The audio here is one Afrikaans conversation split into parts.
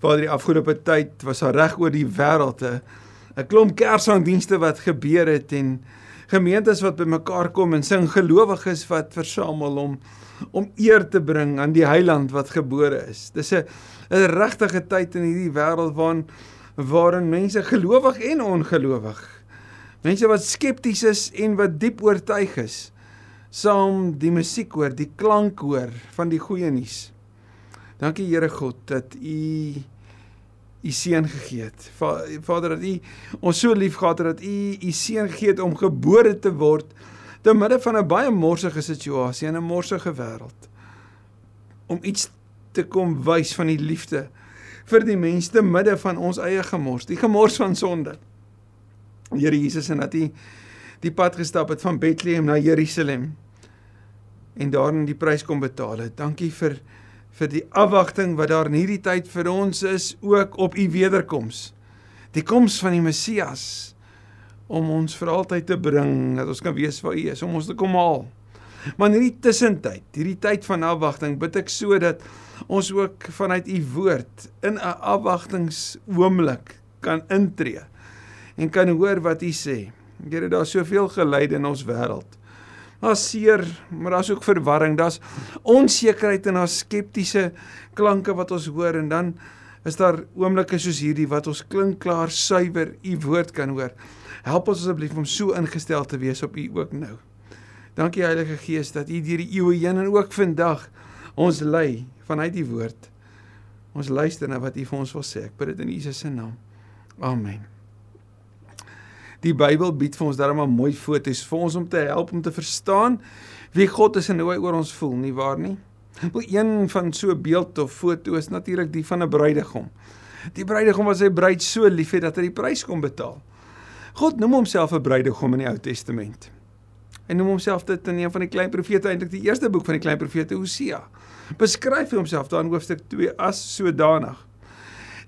Vader, die afgelope tyd was daar reg oor die wêreld 'n 'n klomp kersangdienste wat gebeur het en gemeentes wat bymekaar kom en sing gelowiges wat versamel om om eer te bring aan die heiland wat gebore is. Dis 'n 'n regtige tyd in hierdie wêreld waarin waarin mense gelowig en ongelowig mense wat skepties is en wat diep oortuig is saam die musiek hoor, die klank hoor van die goeie nuus. Dankie Here God dat U U seun gegee het. Vader dat U ons so liefgehad het dat U U seun gegee het om gebore te word te midde van 'n baie morsige situasie in 'n morsige wêreld. Om iets te kom wys van die liefde vir die mense te midde van ons eie gemors, die gemors van sonde. Here Jesus en dat U die pad gestap het van Bethlehem na Jerusalem en daarin die prys kom betaal het. Dankie vir vir die afwagting wat daar in hierdie tyd vir ons is ook op u wederkoms. Die koms van die Messias om ons vir altyd te bring dat ons kan weet waar u is, om ons te kom haal. Maar in hierdie tussentyd, hierdie tyd van afwagting, bid ek sodat ons ook vanuit u woord in 'n afwagtingsoomblik kan intree en kan hoor wat u sê. Here, daar's soveel geleide in ons wêreld. Daar's seer, maar daar's ook verwarring. Daar's onsekerheid en daar's skeptiese klanke wat ons hoor en dan is daar oomblikke soos hierdie wat ons klink klaar suiwer u woord kan hoor. Help ons asseblief om so ingestel te wees op u ook nou. Dankie Heilige Gees dat u deur die eeue heen en ook vandag ons lei vanuit u woord. Ons luister na wat u vir ons wil sê. Ek bid dit in Jesus se naam. Amen. Die Bybel bied vir ons darem 'n mooi foto's vir ons om te help om te verstaan wie God is en hoe hy oor ons voel, nie waar nie? Wel een van so 'n beeld of foto is natuurlik die van 'n bruidegom. Die bruidegom wat sy bruid so liefhet dat hy die prys kom betaal. God noem homself 'n bruidegom in die Ou Testament. Hy noem homself dit in een van die klein profete eintlik die eerste boek van die klein profete Hosea. Beskryf hy homself daar in hoofstuk 2 as sodanig.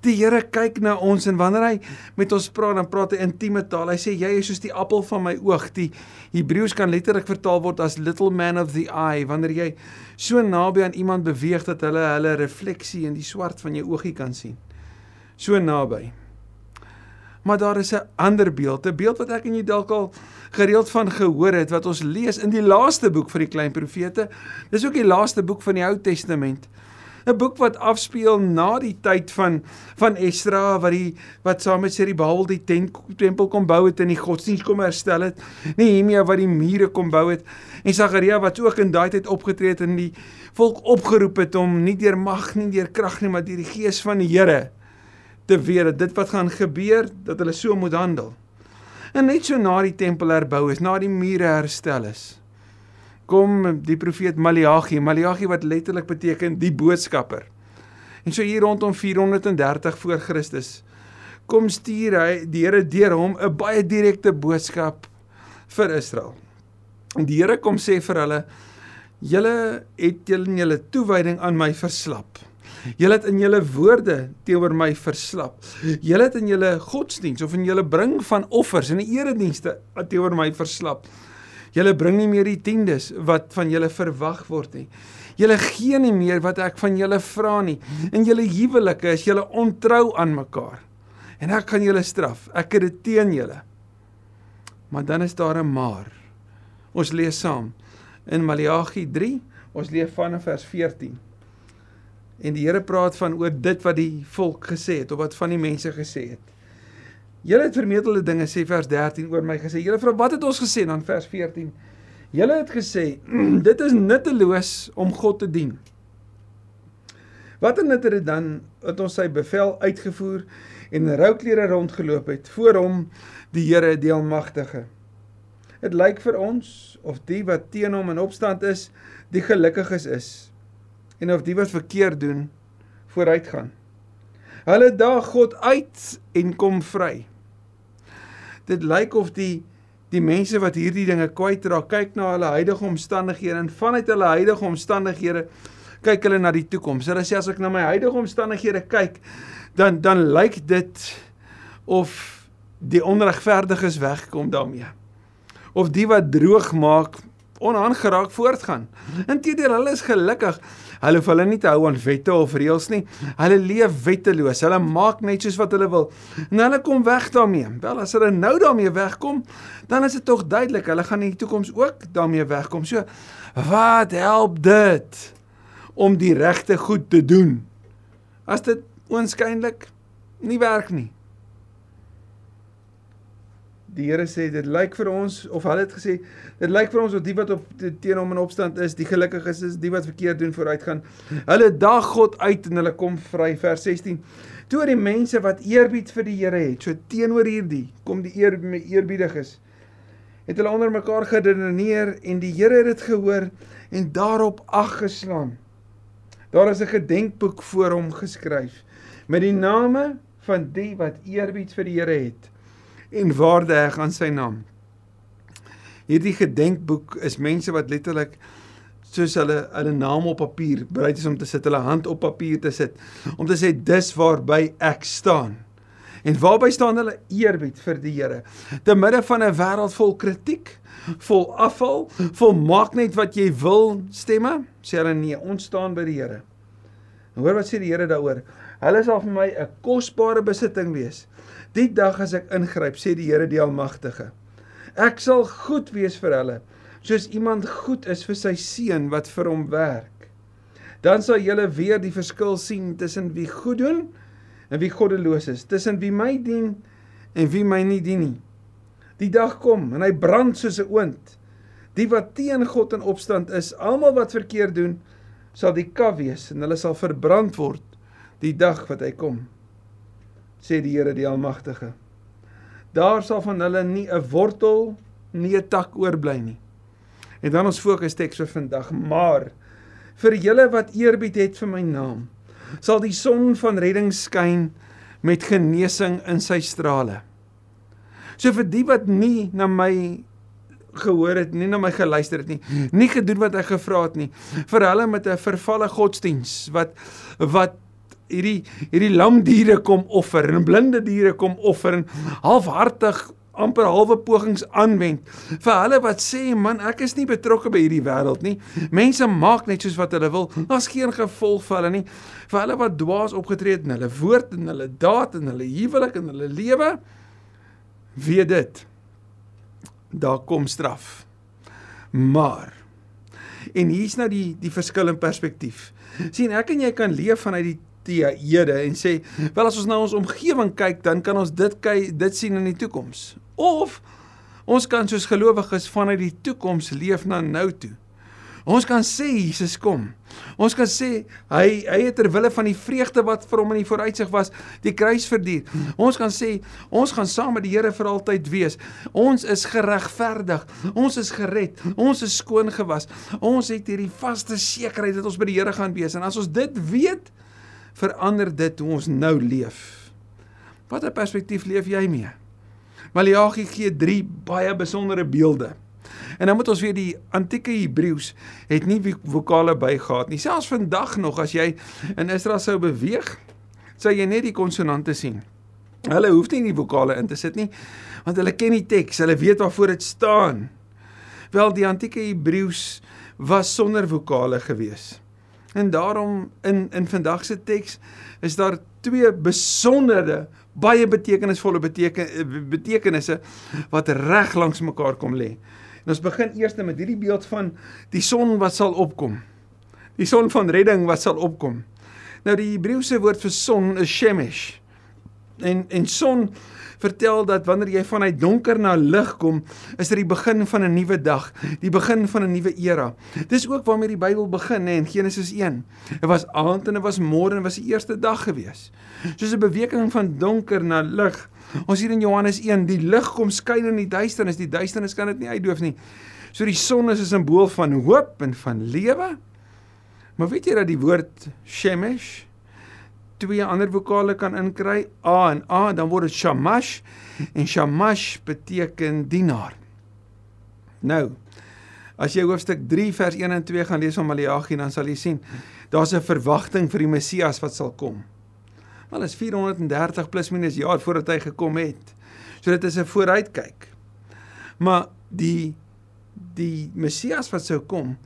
Die Here kyk na ons en wanneer hy met ons praat, dan praat hy intieme taal. Hy sê jy is soos die appel van my oog. Die Hebreëus kan letterlik vertaal word as little man of the eye wanneer jy so naby aan iemand beweeg dat hulle hulle refleksie in die swart van jou oogie kan sien. So naby. Maar daar is 'n ander beeld, 'n beeld wat ek en jy dalk al gereeld van gehoor het wat ons lees in die laaste boek vir die klein profete. Dis ook die laaste boek van die Ou Testament. 'n boek wat afspeel na die tyd van van Esdra wat die wat saam met Serubabel die tent, tempel kom bou het en die godsdienst kom herstel het. Nehemia wat die mure kom bou het en Sagaria wat ook in daai tyd opgetree het en die volk opgeroep het om nie deur mag nie deur krag nie maar deur die gees van die Here te weet dat dit wat gaan gebeur dat hulle so moet handel. En net so na die tempel herbou is, na die mure herstel is, kom die profeet Maleagi, Maleagi wat letterlik beteken die boodskapper. En so hier rondom 430 voor Christus kom stuur hy die Here deur hom 'n baie direkte boodskap vir Israel. En die Here kom sê vir hulle: "Julle het julle in julle toewyding aan my verslap. Julle het in julle woorde teenoor my verslap. Julle het in julle godsdiens of in julle bring van offers en eredienste teenoor my verslap." Julle bring nie meer die tiendes wat van julle verwag word nie. Julle gee nie meer wat ek van julle vra nie. In julle huwelike is julle ontrou aan mekaar. En ek gaan julle straf. Ek het dit teen julle. Maar dan is daar 'n maar. Ons lees saam in Maleagi 3, ons lees vanaf vers 14. En die Here praat van oor dit wat die volk gesê het of wat van die mense gesê het. Julle het vermeerderde dinge sê vers 13 oor my gesê. Julle vra wat het ons gesê dan vers 14? Julle het gesê dit is nutteloos om God te dien. Wat het dit dan dat ons sy bevel uitgevoer en in rouklere rondgeloop het voor hom die Here die almagtige. Dit lyk vir ons of die wat teen hom in opstand is, die gelukkiges is en of die wat verkeerd doen vooruitgaan. Hulle daag God uit en kom vry dit lyk of die die mense wat hierdie dinge kwytraak, kyk na hulle huidige omstandighede en vanuit hulle huidige omstandighede kyk hulle na die toekoms. Hulle sê as ek na my huidige omstandighede kyk, dan dan lyk dit of die onregverdiges wegkom daarmee. Of die wat droog maak onaangeraak voortgaan. Inteendeel, hulle is gelukkig. Hulle hoef hulle nie te hou aan wette of reëls nie. Hulle leef wetteloos. Hulle maak net soos wat hulle wil. En hulle kom weg daarmee. Wel, as hulle nou daarmee wegkom, dan is dit tog duidelik hulle gaan in die toekoms ook daarmee wegkom. So, wat help dit om die regte goed te doen? As dit oënskynlik nie werk nie. Die Here sê dit lyk vir ons of hulle het gesê dit lyk vir ons of die wat op teen hom in opstand is, die gelukkiges is, die wat verkeerd doen vooruit gaan. Hulle daag God uit en hulle kom vry vers 16. Toe die mense wat eerbied vir die Here het, so teenoor hierdie kom die eer eerbiediges. Het hulle onder mekaar gedeneer en die Here het dit gehoor en daarop ag geslaan. Daar is 'n gedenkboek voor hom geskryf met die name van die wat eerbied vir die Here het en waarde heg aan sy naam. Hierdie gedenkboek is mense wat letterlik soos hulle hulle naam op papier bereid is om te sit, hulle hand op papier te sit om te sê dis waarby ek staan. En waarby staan hulle eerbied vir die Here te midde van 'n wêreld vol kritiek, vol afval, vol maak net wat jy wil stemme, sê hulle nee, ons staan by die Here. Hoor wat sê die Here daaroor? Hulle sal vir my 'n kosbare besitting wees. Die dag as ek ingryp, sê die Here die Almagtige. Ek sal goed wees vir hulle, soos iemand goed is vir sy seun wat vir hom werk. Dan sal julle weer die verskil sien tussen wie goed doen en wie goddeloos is, tussen wie my dien en wie my nie dien nie. Die dag kom en hy brand soos 'n oond. Die wat teen God in opstand is, almal wat verkeerd doen, sal die kaf wees en hulle sal verbrand word die dag wat hy kom sê die Here die Almagtige. Daar sal van hulle nie 'n wortel, nie 'n tak oorbly nie. En dan ons fokus teks vir vandag, maar vir julle wat eerbied het vir my naam, sal die son van redding skyn met genesing in sy strale. So vir die wat nie na my gehoor het, nie na my geluister het nie, nie gedoen wat ek gevra het nie, vir hulle met 'n vervalle godsdiens wat wat hierdie hierdie lam diere kom offer en blinde diere kom offer en halfhartig amper halwe pogings aanwend. Vir hulle wat sê man ek is nie betrokke by hierdie wêreld nie. Mense maak net soos wat hulle wil. Daar's geen gevolg vir hulle nie. Vir hulle wat dwaas opgetree het in hulle woord en hulle daad en hulle huwelik en hulle lewe weet dit. Daar kom straf. Maar en hier's nou die die verskil in perspektief. Sien ek en jy kan leef vanuit die teëde en sê wel as ons na ons omgewing kyk dan kan ons dit kyk dit sien in die toekoms. Of ons kan soos gelowiges vanuit die toekoms leef na nou toe. Ons kan sê Jesus kom. Ons kan sê hy hy het ter wille van die vreugde wat vir hom in die vooruitsig was die kruis verduur. Ons kan sê ons gaan saam met die Here vir altyd wees. Ons is geregverdig. Ons is gered. Ons is skoon gewas. Ons het hierdie vaste sekerheid dat ons by die Here gaan wees. En as ons dit weet verander dit hoe ons nou leef. Watter perspektief leef jy mee? Maleagi gee 3 baie besondere beelde. En dan moet ons weer die antieke Hebreëus het nie vokale bygehad nie. Selfs vandag nog as jy in Israel sou beweeg, sou jy net die konsonante sien. Hulle hoef nie die vokale in te sit nie, want hulle ken die teks, hulle weet waarvoor dit staan. Wel die antieke Hebreëus was sonder vokale geweest. En daarom in in vandag se teks is daar twee besondere baie betekenisvolle beteken betekenisse wat reg langs mekaar kom lê. En ons begin eers met hierdie beeld van die son wat sal opkom. Die son van redding wat sal opkom. Nou die Hebreëse woord vir son is shemesh. En en son vertel dat wanneer jy vanuit donker na lig kom, is dit die begin van 'n nuwe dag, die begin van 'n nuwe era. Dis ook waarmee die Bybel begin, hè, in Genesis 1. Dit was aand en dit was môre en was die eerste dag gewees. Soos 'n beweging van donker na lig. Ons hier in Johannes 1, die lig kom skyn in die duisternis, die duisternis kan dit nie uitdoof nie. So die son is 'n simbool van hoop en van lewe. Maar weet jy dat die woord shemesh twee ander vokale kan inkry, a en a, dan word dit shamash en shamash beteken dienaar. Nou, as jy hoofstuk 3 vers 1 en 2 gaan lees van Maleagi, dan sal jy sien daar's 'n verwagting vir die Messias wat sal kom. Wel is 430 plus minus jaar voordat hy gekom het. So dit is 'n vooruitkyk. Maar die die Messias wat sou kom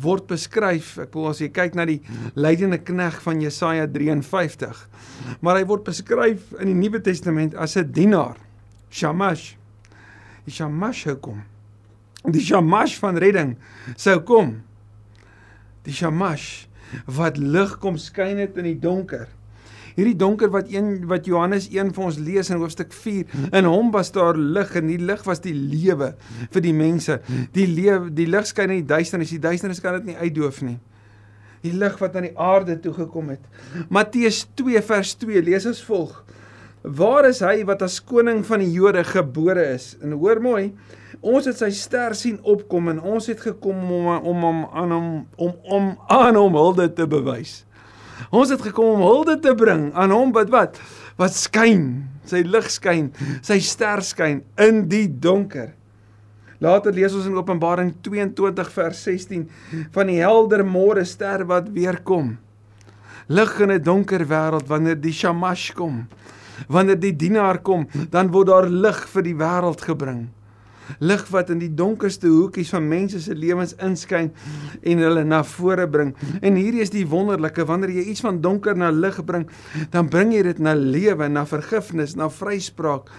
word beskryf. Ek wil as jy kyk na die lydende knegg van Jesaja 53. Maar hy word beskryf in die Nuwe Testament as 'n dienaar. Shamash. Die Shamash sou kom. Die Shamash van redding sou kom. Die Shamash wat lig kom skyn het in die donker hierdie donker wat een wat Johannes 1 vir ons lees in hoofstuk 4 in hom was daar lig en die lig was die lewe vir die mense. Die lewe die lig skyn in die duisternis die duisternis kan dit nie uitdoof nie. Die lig wat aan die aarde toe gekom het. Matteus 2 vers 2 lees as volg. Waar is hy wat as koning van die Jode gebore is? En hoor mooi Ons het sy ster sien opkom en ons het gekom om om om aan hom om om aan hom hulde te bewys. Ons het gekom om hulde te bring aan hom wat wat wat skyn, sy lig skyn, sy ster skyn in die donker. Later lees ons in Openbaring 22 vers 16 van die helder môre ster wat weer kom. Lig in 'n donker wêreld wanneer die Shamash kom. Wanneer die dienaar kom, dan word daar lig vir die wêreld gebring lig wat in die donkerste hoekies van mense se lewens inskyn en hulle na vore bring. En hierdie is die wonderlike wanneer jy iets van donker na lig bring, dan bring jy dit na lewe, na vergifnis, na vryspraak,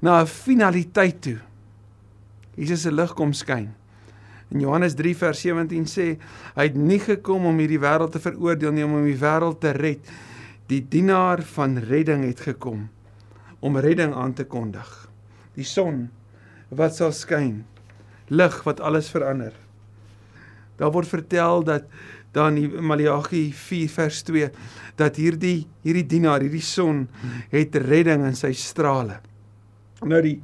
na 'n finaliteit toe. Jesus se lig kom skyn. In Johannes 3 vers 17 sê hy het nie gekom om hierdie wêreld te veroordeel nie, om die wêreld te red. Die dienaar van redding het gekom om redding aan te kondig. Die son wat sal skyn. Lig wat alles verander. Daar word vertel dat dan in Maleagi 4 vers 2 dat hierdie hierdie dienaar, hierdie son het redding in sy strale. Nou die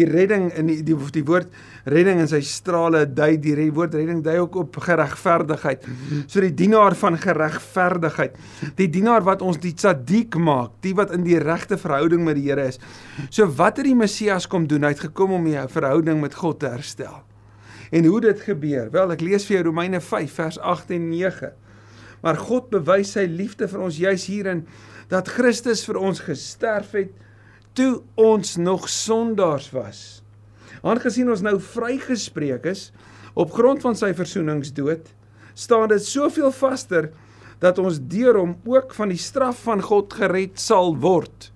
die redding in die die, die woord redding in sy strale dui die, die woord redding dui ook op geregverdigheid. So die dienaar van geregverdigheid. Die dienaar wat ons die tzaddik maak, die wat in die regte verhouding met die Here is. So wat het die Messias kom doen? Hy het gekom om 'n verhouding met God te herstel. En hoe dit gebeur? Wel, ek lees vir jou Romeine 5 vers 8 en 9. Maar God bewys sy liefde vir ons juis hierin dat Christus vir ons gesterf het toe ons nog sondaars was. Aangesien ons nou vrygespreek is op grond van sy versoeningsdood, staan dit soveel vaster dat ons deur hom ook van die straf van God gered sal word.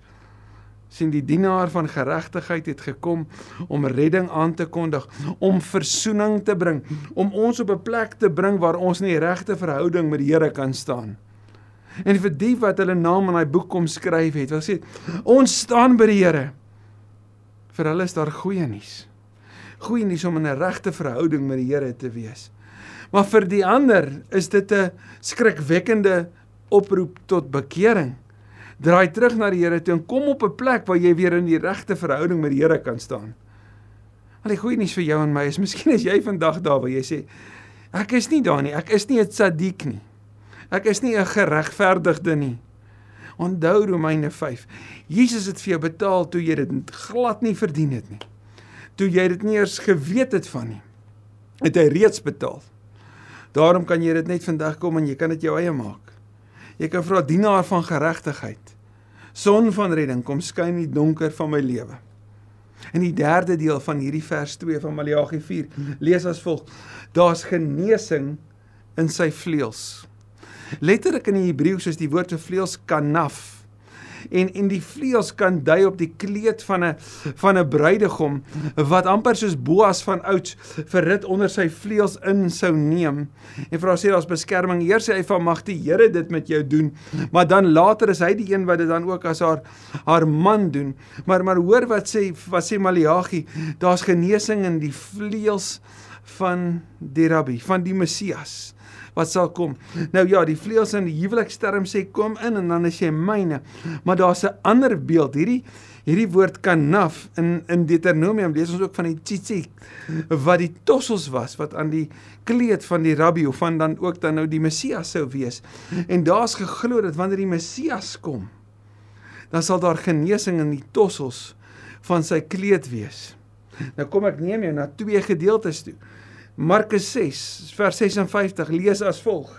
sien die dienaar van geregtigheid het gekom om redding aan te kondig, om versoening te bring, om ons op 'n plek te bring waar ons in die regte verhouding met die Here kan staan. En vir die wat hulle naam in daai boek kom skryf het, wil sê ons staan by die Here. Vir hulle is daar goeie nuus. Goeie nuus om in 'n regte verhouding met die Here te wees. Maar vir die ander is dit 'n skrikwekkende oproep tot bekering. Draai terug na die Here toe en kom op 'n plek waar jy weer in die regte verhouding met die Here kan staan. Al die goeie nuus vir jou en my is miskien as jy vandag daar waar jy sê ek is nie daar nie, ek is nie 'n tzaddik nie. Ek is nie 'n geregverdigde nie. Onthou Romeine 5. Jesus het vir jou betaal toe jy dit glad nie verdien het nie. Toe jy dit nie eers geweet het van nie. Het hy reeds betaal. Daarom kan jy dit net vandag kom en jy kan dit jou eie maak. Jy kan vra dienaar van geregtigheid. Son van redding kom skyn in die donker van my lewe. In die derde deel van hierdie vers 2 van Maleagi 4 lees as volg: Daar's genesing in sy vleuels. Letterlik in die Hebreëus is die woord vir vleuels kanaf. En en die vleuels kan dui op die kleed van 'n van 'n bruidegom wat amper soos Boas van ouds vir rit onder sy vleuels in sou neem. En haar sê daar's beskerming. Eers sê hy van mag die Here dit met jou doen, maar dan later is hy die een wat dit dan ook as haar haar man doen. Maar maar hoor wat sê wat sê Maleagi, daar's genesing in die vleuels van die Rabbi, van die Messias wat sal kom. Nou ja, die vleuels in die huweliksterm sê kom in en dan is jy myne. Maar daar's 'n ander beeld. Hierdie hierdie woord kanaf in in Deuteronomium lees ons ook van die tzitzit wat die tossels was wat aan die kleed van die rabbi of van dan ook dan nou die Messias sou wees. En daar's geglo dat wanneer die Messias kom, dan sal daar genesing in die tossels van sy kleed wees. Nou kom ek neem jou na twee gedeeltes toe. Markus 6 vers 56 lees as volg: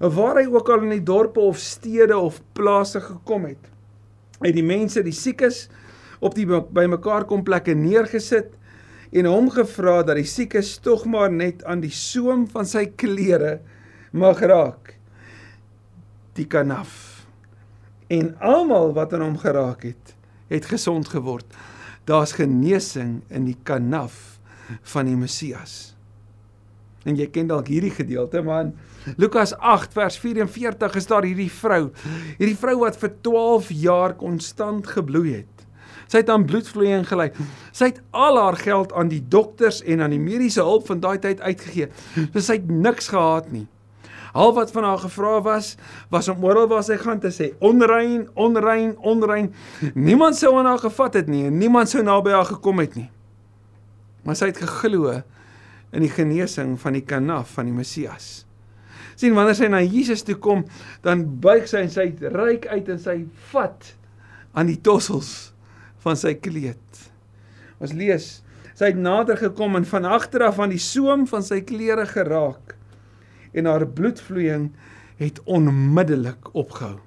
Waar hy ook al in die dorpe of stede of plase gekom het, het die mense die siekes op die bymekaar kom plekke neergesit en hom gevra dat die siekes tog maar net aan die soem van sy klere mag raak. Die kanaf. En almal wat aan hom geraak het, het gesond geword. Daar's genesing in die kanaf van die Messias. En jy ken dalk hierdie gedeelte, maar in Lukas 8 vers 44 is daar hierdie vrou, hierdie vrou wat vir 12 jaar konstant gebloei het. Sy het aan bloedvloeiing gely. Sy het al haar geld aan die dokters en aan die mediese hulp van daai tyd uitgegee. So sy het niks gehad nie. Al wat van haar gevra was, was om oral waar sy gaan te sê onrein, onrein, onrein. Niemand sou aan haar gevat het nie en niemand sou naby haar gekom het nie. Maar sy het geglo in die genesing van die kanaf van die Messias. sien wanneer sy na Jesus toe kom, dan buig sy en sy ryk uit en sy vat aan die tossels van sy kleed. Ons lees, sy het nader gekom en van agter af aan die soem van sy klere geraak en haar bloedvloeiing het onmiddellik opgehou.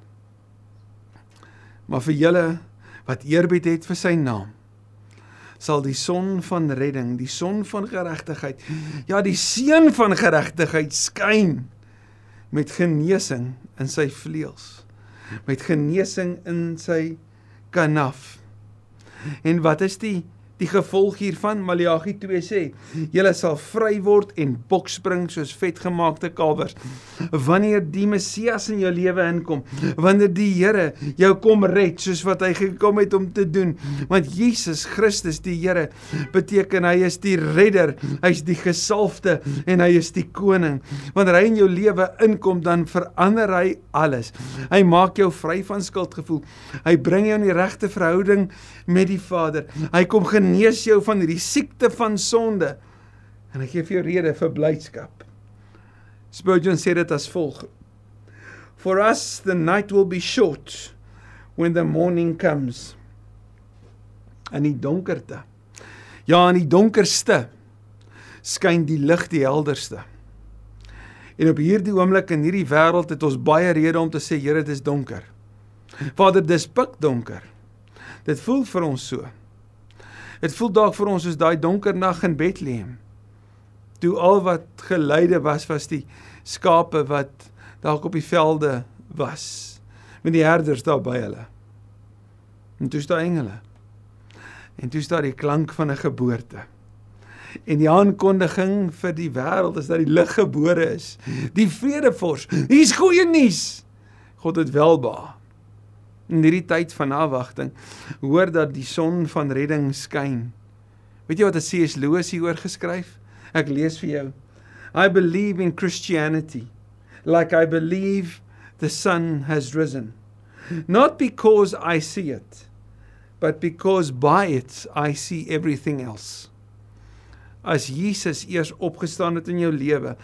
Maar vir julle wat eerbied het vir sy naam, sal die son van redding, die son van geregtigheid, ja die seun van geregtigheid skyn met genesing in sy vleuels, met genesing in sy kanaf. En wat is die Die gevolg hiervan Maleagi 2 sê: "Julle sal vry word en bokspring soos vetgemaakte kalwers wanneer die Messias in jou lewe inkom, wanneer die Here jou kom red soos wat hy gekom het om te doen. Want Jesus Christus die Here beteken hy is die redder, hy's die gesalfde en hy is die koning. Wanneer hy in jou lewe inkom, dan verander hy alles. Hy maak jou vry van skuldgevoel. Hy bring jou in die regte verhouding met die Vader. Hy kom genees jou van hierdie siekte van sonde. En ek gee vir jou rede vir blydskap. Spurgeon sê dit as volg: For us the night will be short when the morning comes. In die donkerte. Ja, in die donkerste skyn die lig die helderste. En op hierdie oomblik in hierdie wêreld het ons baie redes om te sê Here, dit is donker. Vader, dis pikdonker. Dit voel vir ons so. Dit voel dalk vir ons soos daai donker nag in Bethlehem. Toe al wat geleide was was die skape wat dalk op die velde was met die herders daar by hulle. En toe staan engele. En toe staan die klank van 'n geboorte. En die aankondiging vir die wêreld is dat die lig gebore is. Die vredevors. Hier's goeie nuus. God het welbehaag in hierdie tyd van afwagting hoor dat die son van redding skyn. Weet jy wat C.S. Lewis hieroor geskryf? Ek lees vir jou. I believe in Christianity like I believe the sun has risen. Not because I see it, but because by it I see everything else. As Jesus eers opgestaan het in jou lewe,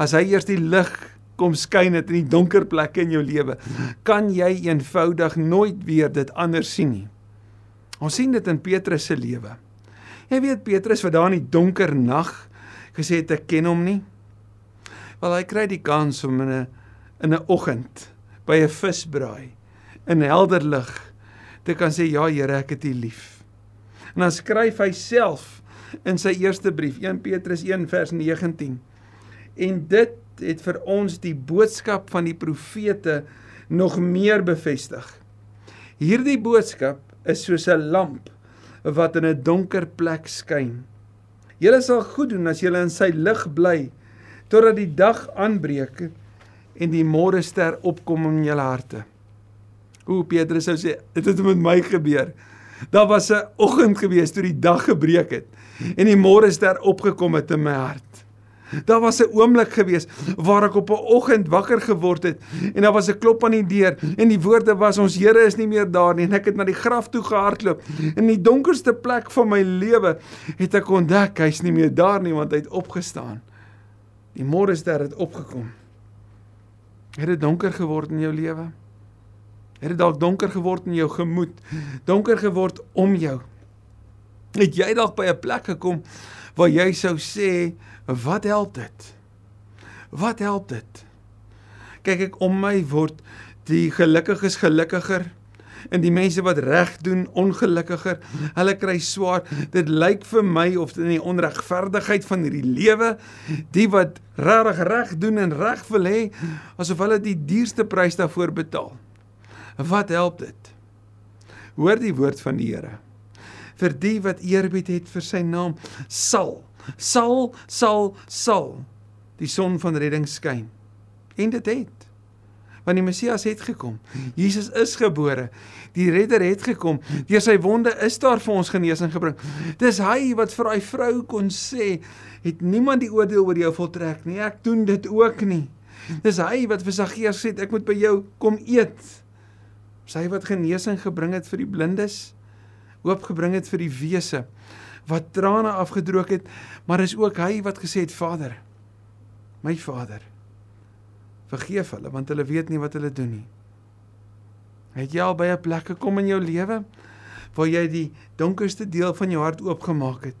as hy eers die lig kom skyn dit in die donker plekke in jou lewe, kan jy eenvoudig nooit weer dit anders sien nie. Ons sien dit in Petrus se lewe. Jy weet Petrus wat daar in die donker nag gesê het ek ken hom nie. Wel hy kry die kans om in 'n in 'n oggend by 'n visbraai in helder lig te kan sê ja Here ek het U lief. En dan skryf hy self in sy eerste brief 1 Petrus 1 vers 19 en dit het vir ons die boodskap van die profete nog meer bevestig. Hierdie boodskap is soos 'n lamp wat in 'n donker plek skyn. Julle sal goed doen as julle in sy lig bly totdat die dag aanbreek en die môre ster opkom in julle harte. O Petrus sou sê, dit het met my gebeur. Daar was 'n oggend gewees toe die dag gebreek het en die môre ster opgekom het in my hart. Daar was 'n oomblik gewees waar ek op 'n oggend wakker geword het en daar was 'n klop aan die deur en die woorde was ons Here is nie meer daar nie en ek het na die graf toe gehardloop. In die donkerste plek van my lewe het ek ontdek hy's nie meer daar nie want hy het opgestaan. Die môre ster het opgekom. Het dit donker geword in jou lewe? Het dit dalk donker geword in jou gemoed? Donker geword om jou? Het jy dalk by 'n plek gekom waar jy sou sê Wat help dit? Wat help dit? Kyk ek om my word die gelukkiges gelukkiger en die mense wat reg doen ongelukkiger. Hulle kry swaar. Dit lyk vir my of in die onregverdigheid van hierdie lewe, die wat regtig reg doen en reg wil hê, asof hulle die duurste prys daarvoor betaal. Wat help dit? Hoor die woord van die Here. Vir die wat eerbied het vir sy naam, sal sal sal sal die son van redding skyn. En dit het want die Messias het gekom. Jesus is gebore. Die redder het gekom. Deur sy wonde is daar vir ons genesing gebring. Dis hy wat vir daai vrou kon sê, het niemand die oordeel oor jou voltrek nie. Ek doen dit ook nie. Dis hy wat vir Saggeus sê, ek moet by jou kom eet. Sy wat genesing gebring het vir die blindes, hoop gebring het vir die wese wat trane afgedroog het, maar is ook hy wat gesê het Vader, my Vader, Vergeef hulle want hulle weet nie wat hulle doen nie. Het jy al by 'n plek gekom in jou lewe waar jy die donkerste deel van jou hart oopgemaak het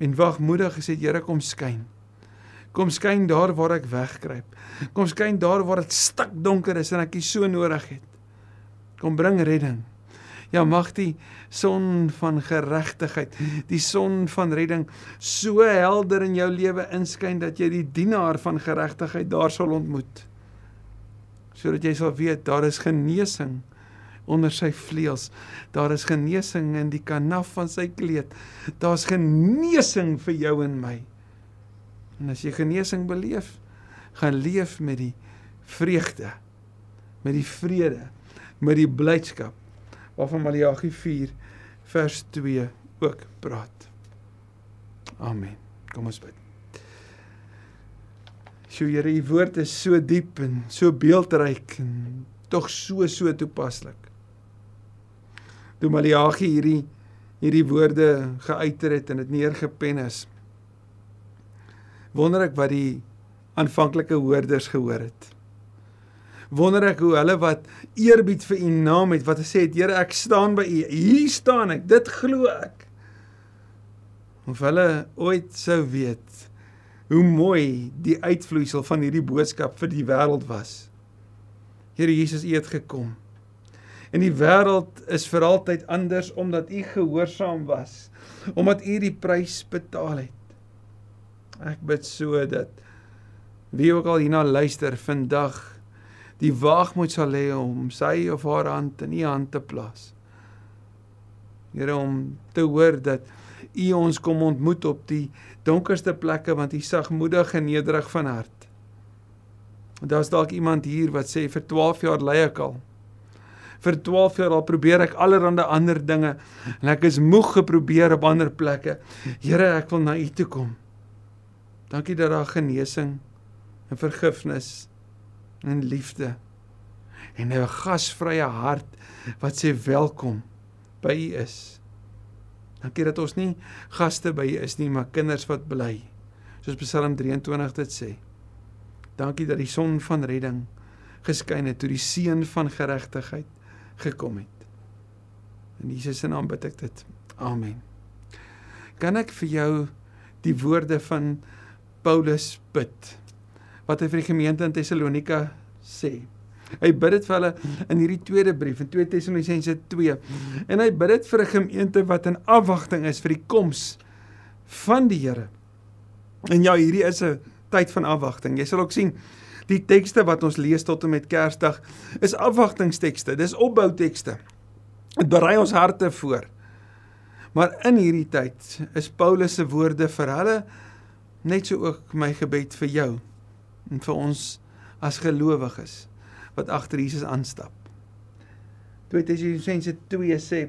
en wagmoedig gesê Here kom skyn. Kom skyn daar waar ek wegkruip. Kom skyn daar waar dit stik donker is en ek dit so nodig het. Kom bring redding. Ja, mag die son van geregtigheid, die son van redding so helder in jou lewe inskyn dat jy die dienaar van geregtigheid daar sal ontmoet. Sodat jy sal weet daar is genesing onder sy vleuels. Daar is genesing in die kanaf van sy kleed. Daar's genesing vir jou en my. En as jy genesing beleef, gaan leef met die vreugde, met die vrede, met die blydskap waarvan Maleagi 4 vers 2 ook praat. Amen. Kom ons bid. Sjoe Here, u woord is so diep en so beeldryk en tog so so toepaslik. Toe Maleagi hierdie hierdie woorde geuiter het en dit neergepen is. Wonder ek wat die aanvanklike hoorders gehoor het wonder ek hoe hulle wat eerbied vir u naam het wat gesê het Here ek staan by u. Hier staan ek. Dit glo ek. Of hulle ooit sou weet hoe mooi die uitvloeisel van hierdie boodskap vir die wêreld was. Here Jesus u het gekom. En die wêreld is vir altyd anders omdat u gehoorsaam was omdat u die prys betaal het. Ek bid so dat wie ook al hierna luister vandag die waagmoed sal hê om sy of haar hand in u hand te plaas. Here om te hoor dat u ons kom ontmoet op die donkerste plekke want u sagmoedig en nederig van hart. Daar's dalk iemand hier wat sê vir 12 jaar ly ek al. Vir 12 jaar al probeer ek allerlei ander dinge en ek is moeg geprobeer op ander plekke. Here, ek wil na u toe kom. Dankie dat daar genesing en vergifnis is en liefde en 'n gasvrye hart wat sê welkom by u is. Dankie dat ons nie gaste by u is nie, maar kinders wat bly. Soos Psalm 23 dit sê. Dankie dat die son van redding geskyn het toe die seun van geregtigheid gekom het. In Jesus se naam bid ek dit. Amen. Kan ek vir jou die woorde van Paulus bid? Wat hy vir die gemeente in Tessalonika sê. Hy bid dit vir hulle in hierdie tweede brief in 2 Tessalonisense 2. En hy bid dit vir 'n gemeente wat in afwagting is vir die koms van die Here. En ja, hierdie is 'n tyd van afwagting. Jy sal ook sien die tekste wat ons lees tot en met Kersdag is afwagtingstekste. Dis opboutekste. Dit berei ons harte voor. Maar in hierdie tyd is Paulus se woorde vir hulle net so ook my gebed vir jou en vir ons as gelowiges wat agter Jesus aanstap. 2 Tessalonisense 2 sê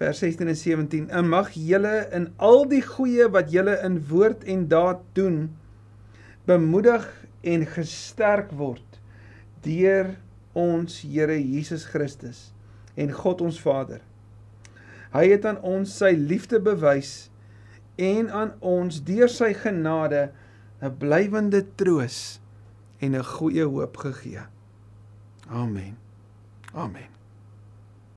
vers 16 en 17: "En mag julle in al die goeie wat julle in woord en daad doen, bemoedig en gesterk word deur ons Here Jesus Christus en God ons Vader. Hy het aan ons sy liefde bewys en aan ons deur sy genade 'n blywende troos en 'n goeie hoop gegee. Amen. Amen.